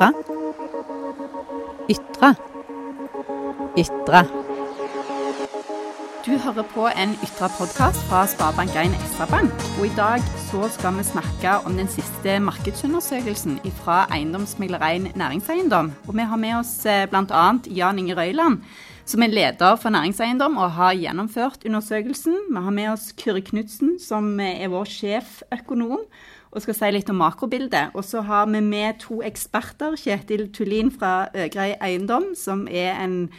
Ytre. Ytre. Ytre. Du hører på en Ytre-podkast fra Sparebank1 SR-Bank. Og i dag så skal vi snakke om den siste markedsundersøkelsen fra Eiendomsmeglereien Næringseiendom. Og vi har med oss bl.a. Jan Inge Røyland, som er leder for næringseiendom og har gjennomført undersøkelsen. Vi har med oss Kyrre Knutsen, som er vår sjeføkonom og skal si litt om makrobildet. Og så har vi med to eksperter. Kjetil Tullin fra Øgrei Eiendom, som er en,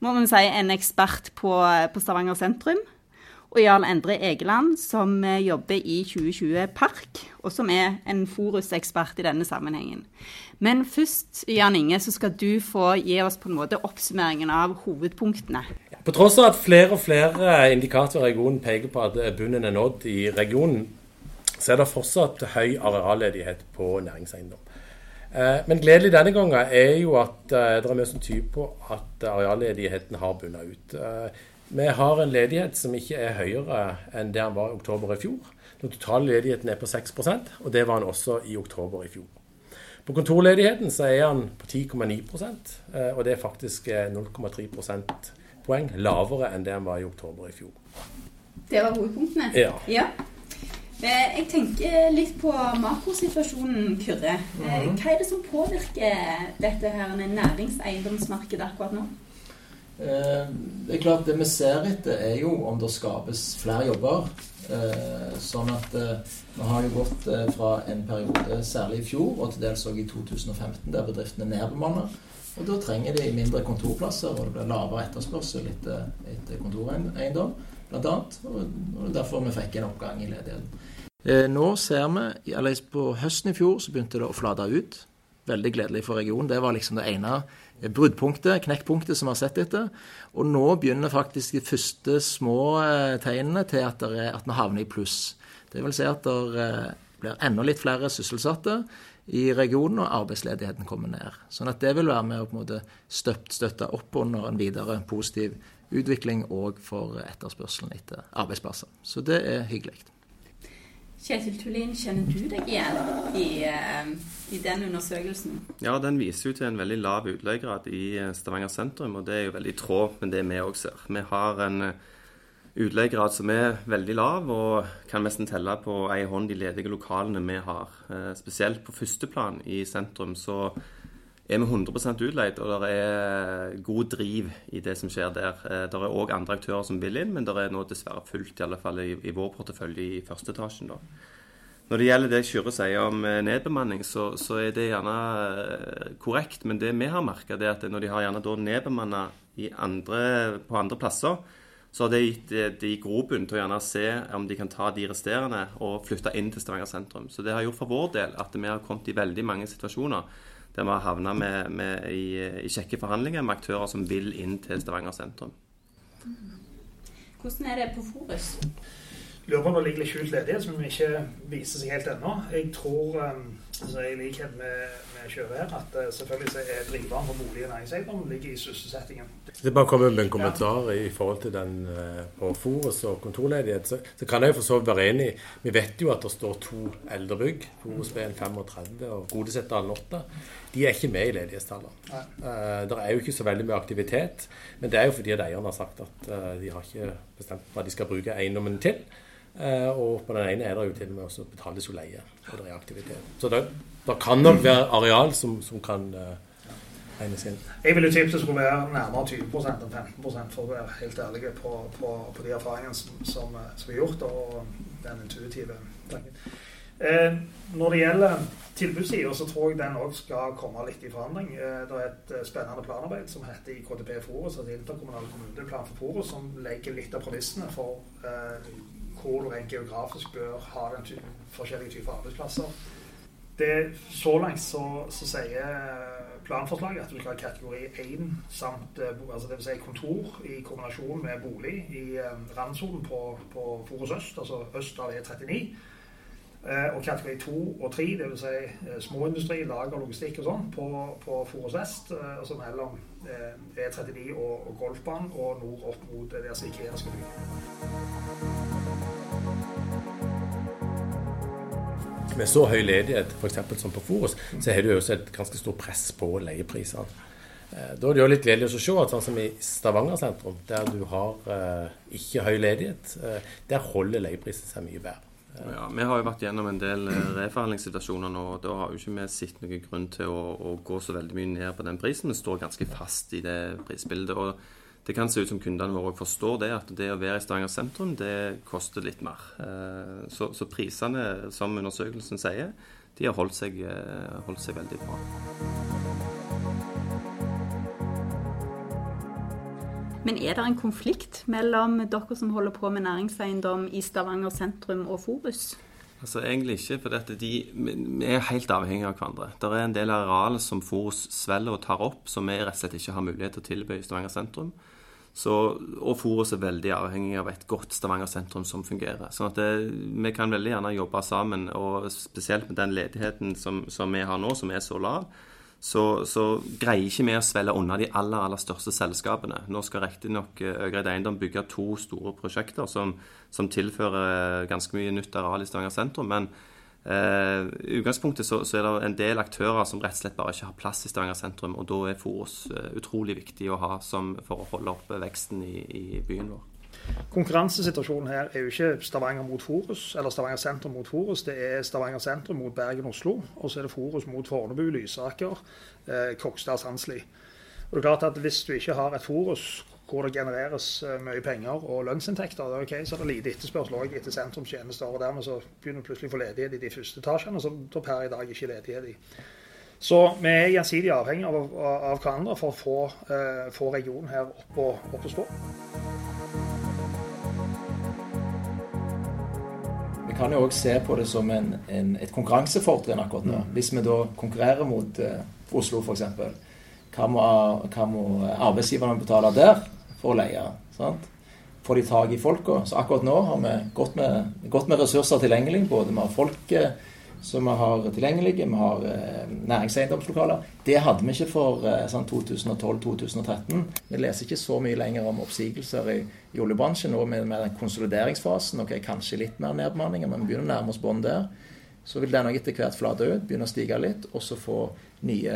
si, en ekspert på, på Stavanger sentrum. Og Jarl Endre Egeland, som jobber i 2020 Park, og som er en Forus-ekspert i denne sammenhengen. Men først, Jan Inge, så skal du få gi oss på en måte oppsummeringen av hovedpunktene. På tross av at flere og flere indikatorer i regionen peker på at bunnen er nådd i regionen, så er det fortsatt høy arealledighet på næringseiendom. Men gledelig denne gangen er jo at det er mye som tyder på at arealledigheten har bunnet ut. Vi har en ledighet som ikke er høyere enn det den var i oktober i fjor. Den totale ledigheten er på 6% og det var den også i oktober i fjor. På kontorledigheten så er den på 10,9% og det er faktisk 0,3 prosentpoeng lavere enn det den var i oktober i fjor. Det var hovedpunktene? Ja. ja. Jeg tenker litt på makrosituasjonen, Kyrre. Hva er det som påvirker dette her næringseiendomsmarkedet akkurat nå? Det er klart Det vi ser etter, er jo om det skapes flere jobber. Sånn at vi har jo gått fra en periode, særlig i fjor, og til dels også i 2015, der bedriftene nedbemanner. Og Da trenger de mindre kontorplasser, og det blir lavere etterspørsel etter, etter kontoreiendom, bl.a. Og derfor vi fikk en oppgang i ledigheten. Nå ser vi, eller På høsten i fjor så begynte det å flate ut. Veldig gledelig for regionen. Det var liksom det ene bruddpunktet, knekkpunktet, som vi har sett etter. Og nå begynner faktisk de første små tegnene til at, er, at vi havner i pluss. Det vil si at det blir enda litt flere sysselsatte i regionen, og arbeidsledigheten kommer ned. Sånn at det vil være med å på en måte støtte opp under en videre positiv utvikling òg for etterspørselen etter arbeidsplasser. Så det er hyggelig. Kjetil Tullin, kjenner du deg igjen i, i, den undersøkelsen? Ja, den viser jo til en veldig lav utleiegrad i Stavanger sentrum, og det er jo veldig i tråd med det vi òg ser. Vi har en utleiegrad som er veldig lav, og kan nesten telle på ei hånd de ledige lokalene vi har. Spesielt på førsteplan i sentrum så er vi 100% utleid, og det er god driv i det som skjer der. Det er òg andre aktører som vil inn, men det er nå dessverre fullt, i alle fall i, i vår portefølje i første etasjen. da. Når det gjelder det Kyrre sier om nedbemanning, så, så, er det gjerne korrekt. Men det vi har merka, er at når de har gjerne nedbemanna på andre plasser, så har det gitt de grobunn til å gjerne se om de kan ta de resterende og flytte inn til Stavanger sentrum. Så det har gjort for vår del at vi har kommet i veldig mange situasjoner der vi har havna i, i kjekke forhandlinger med aktører som vil inn til Stavanger sentrum. Hvordan er det på Forus? Lurer på om det ligger litt skjult ledighet som ikke viser seg helt ennå. Jeg tror, altså i likhet med, her, at selvfølgelig så er driveren for bolig- og næringseiendom ligger i sysselsettingen. Det bare kommer med en kommentar i forhold til den på Forus og kontorledighet. Så, så kan jeg for så vidt være enig. Vi vet jo at det står to eldrebygg, Forus B35 og Godesetdalen 8. De er ikke med i ledighetstallene. Uh, det er jo ikke så veldig mye aktivitet. Men det er jo fordi eierne har sagt at de har ikke bestemt hva de skal bruke eiendommen til. Uh, og på den ene er det jo til og med også betales jo leie, og det er. Så det, det kan nok være areal som, som kan regnes inn. Jeg ville tippet det skulle være nærmere 20% enn 15% for å være helt ærlig på, på, på de erfaringene som, som, som, er gjort, og den intuitive tanken. Eh, når det gjelder tilbudssida, så tror jeg den òg skal komme litt i forandring. Eh, det er et spennende planarbeid som heter IKTP Forus, altså Interkommunal kommuneplan for Forus, som legger litt av premissene for eh, hvor du rent geografisk bør ha den ty forskjellige typer arbeidsplasser. Det, så langt så, så sier planforslaget at du skal ha kategori 1 samt altså det vil si kontor i kombinasjon med bolig i randsonen på, på Forus øst, altså øst av E39. Og kategori 2 og 3, dvs. Si småindustri, lager, logistikk og sånn, på, på Forus vest. Altså mellom E39 og, og Golfbanen, og nord opp mot der som Ikea skal bygge. Med så høy ledighet f.eks. som på Forus, så har du også et ganske stort press på leieprisene. Eh, da er det jo litt gledelig å se at sånn som i Stavanger sentrum, der du har eh, ikke høy ledighet, eh, der holder leieprisen seg mye bedre. Ja, Vi har jo vært gjennom en del eh, reforhandlingssituasjoner nå. og Da har jo ikke vi sett noen grunn til å, å, gå så veldig mye ned på den prisen. Vi står ganske fast i det prisbildet. og Det kan se ut som kundene våre forstår det, at det å være i Stavanger sentrum det koster litt mer. Eh, så, så prisene, som undersøkelsen sier, de har holdt seg, holdt seg veldig bra. Men er det en konflikt mellom dere som holder på med næringseiendom i Stavanger sentrum og Forus? Altså Egentlig ikke, for dette, de, vi er helt avhengige av hverandre. Det er en del areal som Forus svelger og tar opp, som vi rett og slett ikke har mulighet til å tilby i Stavanger sentrum. Så, og Forus er veldig avhengig av et godt Stavanger sentrum som fungerer. sånn at det, Vi kan veldig gjerne jobbe sammen, og spesielt med den ledigheten som, som vi har nå, som er så lav så, så, greier ikke vi å svelge unna de aller aller største selskapene. Nå skal riktignok eh, Øgreid Eiendom bygge to store prosjekter som, som, tilfører ganske mye nytt areal i Stavanger sentrum. Men eh, i utgangspunktet så, så, er det en del aktører som rett og slett bare ikke har plass i Stavanger sentrum. Og da er Forus eh, utrolig viktig å ha som, for å holde oppe veksten i, i byen vår. Konkurransesituasjonen her er jo ikke Stavanger mot Forus, eller Stavanger sentrum mot Forus. Det er Stavanger sentrum mot Bergen-Oslo. Og så er det Forus mot Fornebu, Lysaker, eh, Kokstad, Sandsli. Og det er klart at Hvis du ikke har et Forus hvor det genereres eh, mye penger og lønnsinntekter, det okay, så er det lite etterspørsel også etter sentrumstjenester. og Dermed så begynner vi plutselig å få ledighet i de første etasjene, som det per i dag ikke er ledighet i. Så vi er gjensidig avhengig av, av, av, hverandre for å få, eh, få regionen her opp og, opp og stå. Vi kan jo òg se på det som en, en, et konkurransefortrinn akkurat nå. Mm. Hvis vi da konkurrerer mot eh, Oslo f.eks. Hva, må, hva må arbeidsgiverne betale der for å leie? Sant? Får de tak i folka? Så akkurat nå har vi godt med, godt med ressurser tilgjengelig. Både vi har folk som vi har tilgjengelige. Vi har eh, næringseiendomslokaler. Det hadde vi ikke for eh, sånn 2012-2013. Vi leser ikke så mye lenger om oppsigelser i, i oljebransjen nå med, med, den konsolideringsfasen. ok, Kanskje litt mer nedbemanninger, men vi begynner å nærme oss bånn der. Så vil den etter hvert flate ut, begynne å stige litt, og så få nye,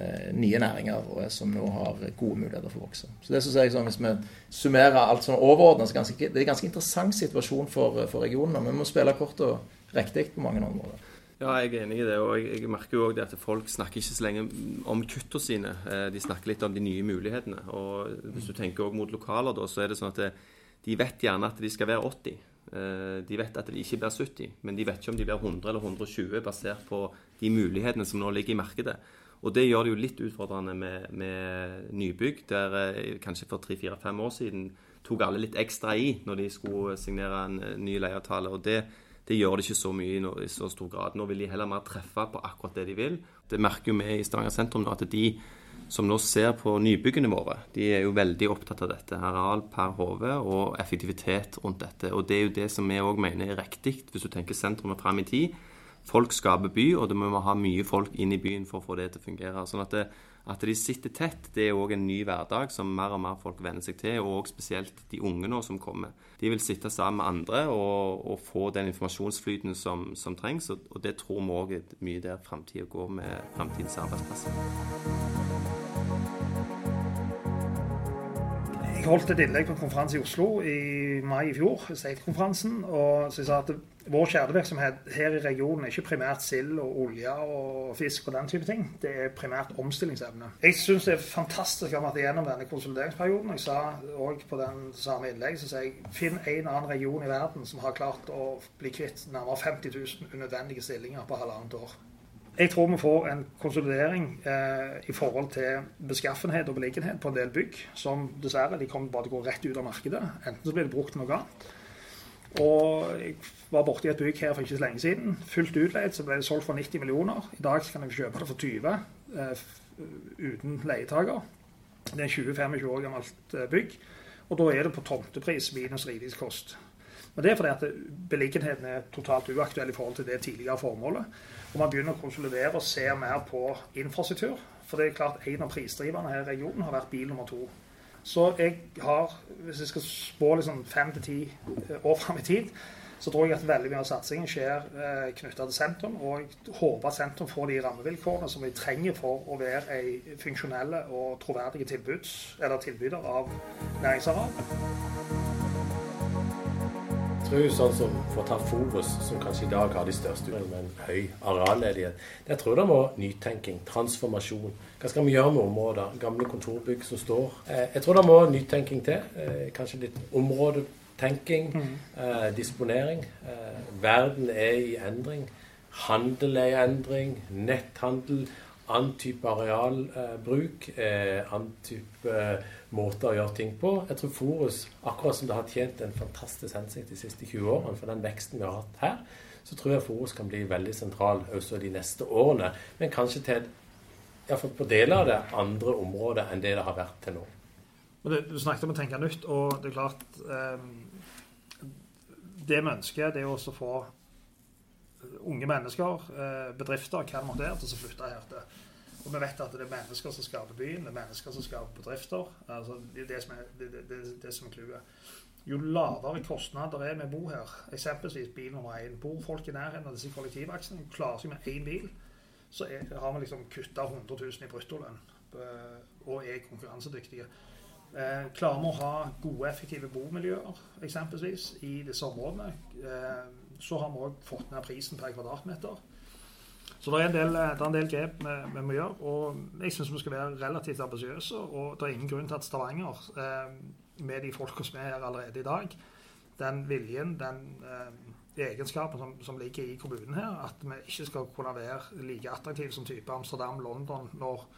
eh, nye, næringer eh, som nå har gode muligheter for å vokse. Så det synes jeg sånn, Hvis vi summerer alt sånn overordnet, så ganske, det er en ganske interessant situasjon for, for regionen. Vi må spille kort og riktig på mange områder. Ja, jeg er enig i det. Og jeg, merker jo også at folk snakker ikke så lenge om kuttene sine. Eh, de snakker litt om de nye mulighetene. Og hvis du tenker også mot lokaler, da, så er det sånn at de vet gjerne at de skal være 80. Eh, de vet at de ikke blir 70, men de vet ikke om de blir 100 eller 120 basert på de mulighetene som nå ligger i markedet. Og det gjør det jo litt utfordrende med, med nybygg, der eh, kanskje for tre-fire-fem år siden tok alle litt ekstra i når de skulle signere en ny leieavtale. og det det gjør det ikke så mye i, i så stor grad. Nå vil de heller mer treffe på akkurat det de vil. Det merker jo vi i Stavanger sentrum nå, at de som nå ser på nybyggene våre, de er jo veldig opptatt av dette. Areal per hode og effektivitet rundt dette. Og det er jo det som vi òg mener er riktig, hvis du tenker sentrum og fram i tid. Folk skaper by, og da må vi ha mye folk inn i byen for å få det til å fungere. sånn at det, at de sitter tett, det er òg en ny hverdag som mer og mer folk venner seg til, og spesielt de unge nå som kommer. De vil sitte sammen med andre og, og få den informasjonsflyten som, som trengs, og, og, det tror vi òg er mye der framtida går med framtidens arbeidsplasser. Jeg holdt et innlegg på en konferanse i Oslo i mai i fjor, Safe-konferansen. og så jeg sa at vår kjernevirksomhet her i regionen er ikke primært sild og olje og fisk og den type ting. Det er primært omstillingsevne. Jeg syns det er fantastisk at ha vært igjennom denne konsolideringsperioden. Jeg sa òg på den samme innlegget så sier jeg finn en annen region i verden som har klart å bli kvitt nærmere 50 000 unødvendige stillinger på halvannet år. Jeg tror vi får en konsolidering eh, i forhold til beskaffenhet og beliggenhet på en del bygg, som dessverre de kommer bare til å gå rett ut av markedet. Enten så blir det brukt noe annet og jeg var borti et bygg her for ikke så lenge siden. Fullt utleid så ble det solgt for 90 millioner. I dag kan jeg kjøpe det for 20 eh, uten leietaker. Det er 20-25 år gammelt eh, bygg. Og da er det på tomtepris minus rivningskost. Men det er fordi at beliggenheten er totalt uaktuell i forhold til det tidligere formålet. Og man begynner å konsolidere og se mer på infrastruktur. For det er klart en av prisdriverne her i regionen har vært bil nummer to. Så jeg har, hvis jeg skal spå liksom fem til ti eh, år fram i tid, så tror jeg at veldig mye av satsingen skjer eh, knytta til sentrum. Og jeg håper at sentrum får de rammevilkårene som de trenger for å være ei funksjonelle og troverdige tilbuds, tilbyder av næringsareal tror sånn som For å ta Forus, som kanskje i dag har de største utfordringene med en høy arealledighet Jeg tror det må nytenking, transformasjon. Hva skal vi gjøre med områder? Gamle kontorbygg som står. Eh, jeg tror det må nytenking til. Eh, kanskje litt områdetenking. Mm. Eh, disponering. Verden er i endring. Handel er i endring. Netthandel annen type arealbruk, annen type måter å gjøre ting på. Jeg tror Forus, akkurat som det har tjent en fantastisk hensikt de siste 20 årene for den veksten vi har hatt her, så tror jeg Forus kan bli veldig sentral også de neste årene. Men kanskje til iallfall på deler av det andre området enn det det har vært til nå. Men det, Du snakket om å tenke nytt, og det er klart eh, Det vi ønsker, det er også å få unge mennesker, eh, bedrifter, hva det måtte være, til å flytte her til. Og vi vet at det er mennesker som skaper byen, det er mennesker som skaper bedrifter. Altså, det er det som er, det, det, det som er. Jo lavere kostnader er med å bo her, eksempelvis bil nummer én Bor folk i nærheten av disse kollektivaksene, klarer seg med én bil, så er, har vi liksom kutta 100 000 i bruttolønn eh, og er konkurransedyktige. Eh, klarer vi å ha gode, effektive bomiljøer eksempelvis i disse områdene, eh, så har vi òg fått ned prisen per kvadratmeter. Så det er en del, er en del grep vi, vi, må gjøre. Og jeg syns vi skal være relativt ambisiøse. Og det er ingen grunn til at Stavanger, eh, med de folka som er her allerede i dag, den viljen, den eh, egenskapen som, som, ligger i kommunen her, at vi ikke skal kunne være like attraktive som type Amsterdam, London, når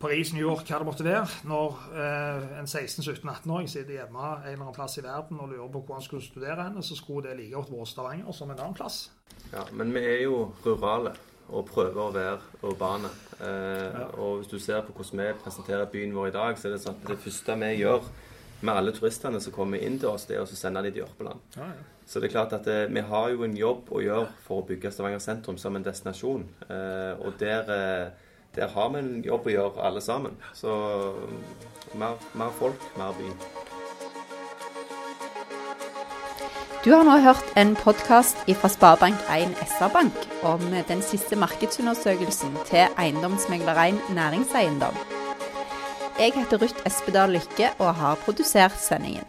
Paris, New York, hva det måtte være. Når eh, en 16-17-18-åring sitter hjemme en eller annen plass i verden og lurer på hvor han skulle studere henne, så skulle det like godt vært Stavanger som en annen plass. Ja, Men vi er jo rurale og prøver å være urbane. Eh, ja. Og hvis du ser på hvordan vi presenterer byen vår i dag, så er det sånn at det første vi gjør med alle turistene som kommer inn til oss, det er å sende dem til Jørpeland. Ja, ja. Så det er klart at det, eh, vi har jo en jobb å gjøre for å bygge Stavanger sentrum som en destinasjon. Eh, og der eh, der har vi en jobb å gjøre, alle sammen. Så mer, mer folk, mer by. Du har nå hørt en podkast fra Sparebank1 SR-Bank om den siste markedsundersøkelsen til eiendomsmegler1 Næringseiendom. Jeg heter Ruth Espedal Lykke og har produsert sendingen.